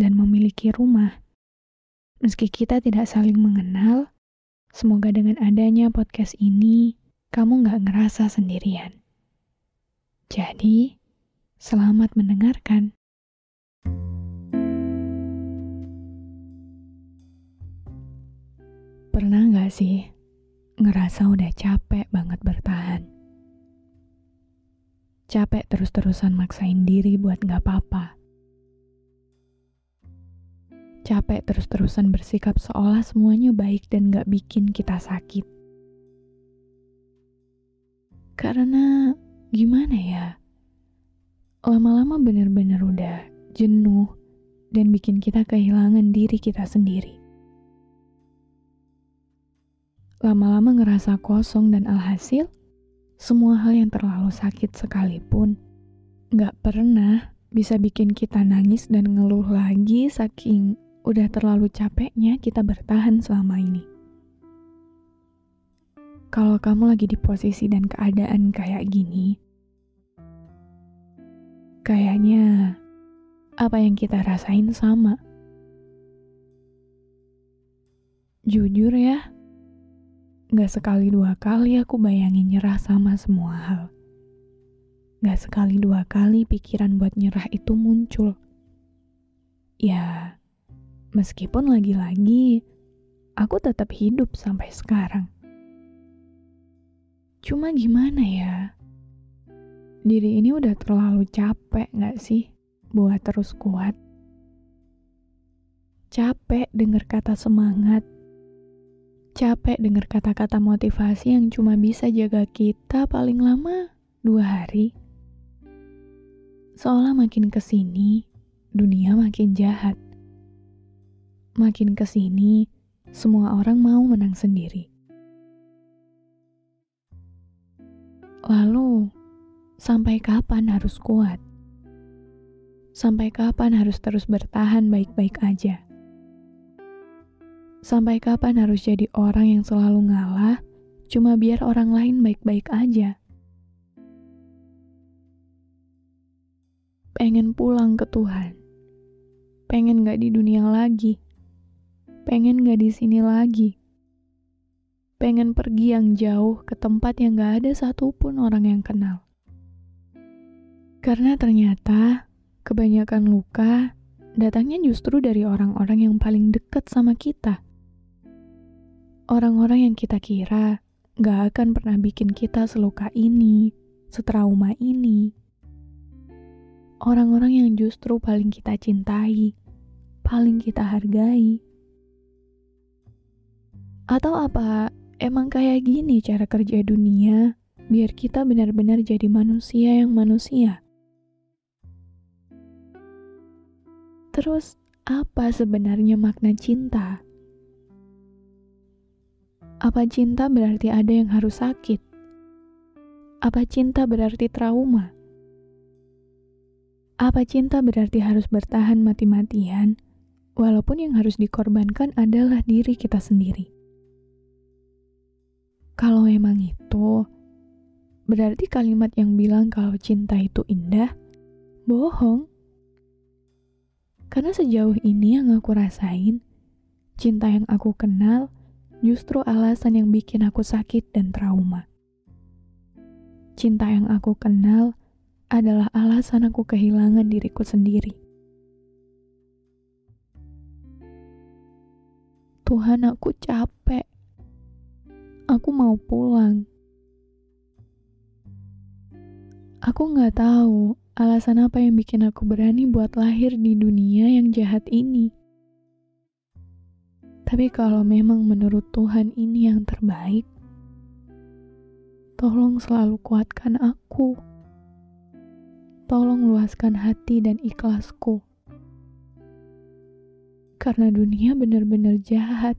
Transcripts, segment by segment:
dan memiliki rumah. Meski kita tidak saling mengenal, semoga dengan adanya podcast ini, kamu nggak ngerasa sendirian. Jadi, selamat mendengarkan. Pernah nggak sih ngerasa udah capek banget bertahan? Capek terus-terusan maksain diri buat nggak apa-apa capek terus-terusan bersikap seolah semuanya baik dan gak bikin kita sakit. Karena gimana ya, lama-lama bener-bener udah jenuh dan bikin kita kehilangan diri kita sendiri. Lama-lama ngerasa kosong dan alhasil, semua hal yang terlalu sakit sekalipun gak pernah bisa bikin kita nangis dan ngeluh lagi saking udah terlalu capeknya kita bertahan selama ini. Kalau kamu lagi di posisi dan keadaan kayak gini, kayaknya apa yang kita rasain sama. Jujur ya, gak sekali dua kali aku bayangin nyerah sama semua hal. Gak sekali dua kali pikiran buat nyerah itu muncul. Ya, Meskipun lagi-lagi aku tetap hidup sampai sekarang. Cuma gimana ya? Diri ini udah terlalu capek gak sih buat terus kuat? Capek denger kata semangat. Capek denger kata-kata motivasi yang cuma bisa jaga kita paling lama dua hari. Seolah makin ke sini, dunia makin jahat makin ke sini, semua orang mau menang sendiri. Lalu, sampai kapan harus kuat? Sampai kapan harus terus bertahan baik-baik aja? Sampai kapan harus jadi orang yang selalu ngalah, cuma biar orang lain baik-baik aja? Pengen pulang ke Tuhan, pengen gak di dunia lagi pengen gak di sini lagi. Pengen pergi yang jauh ke tempat yang gak ada satupun orang yang kenal. Karena ternyata kebanyakan luka datangnya justru dari orang-orang yang paling dekat sama kita. Orang-orang yang kita kira gak akan pernah bikin kita seluka ini, setrauma ini. Orang-orang yang justru paling kita cintai, paling kita hargai atau apa emang kayak gini cara kerja dunia biar kita benar-benar jadi manusia yang manusia? Terus apa sebenarnya makna cinta? Apa cinta berarti ada yang harus sakit? Apa cinta berarti trauma? Apa cinta berarti harus bertahan mati-matian, walaupun yang harus dikorbankan adalah diri kita sendiri? Kalau emang itu, berarti kalimat yang bilang kalau cinta itu indah, bohong. Karena sejauh ini yang aku rasain, cinta yang aku kenal justru alasan yang bikin aku sakit dan trauma. Cinta yang aku kenal adalah alasan aku kehilangan diriku sendiri. Tuhan aku capek. Aku mau pulang. Aku nggak tahu alasan apa yang bikin aku berani buat lahir di dunia yang jahat ini. Tapi kalau memang menurut Tuhan ini yang terbaik, tolong selalu kuatkan aku. Tolong luaskan hati dan ikhlasku. Karena dunia benar-benar jahat.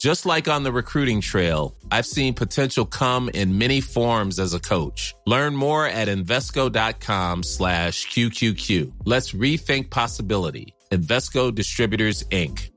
Just like on the recruiting trail, I've seen potential come in many forms as a coach. Learn more at Invesco.com slash QQQ. Let's rethink possibility. Invesco Distributors, Inc.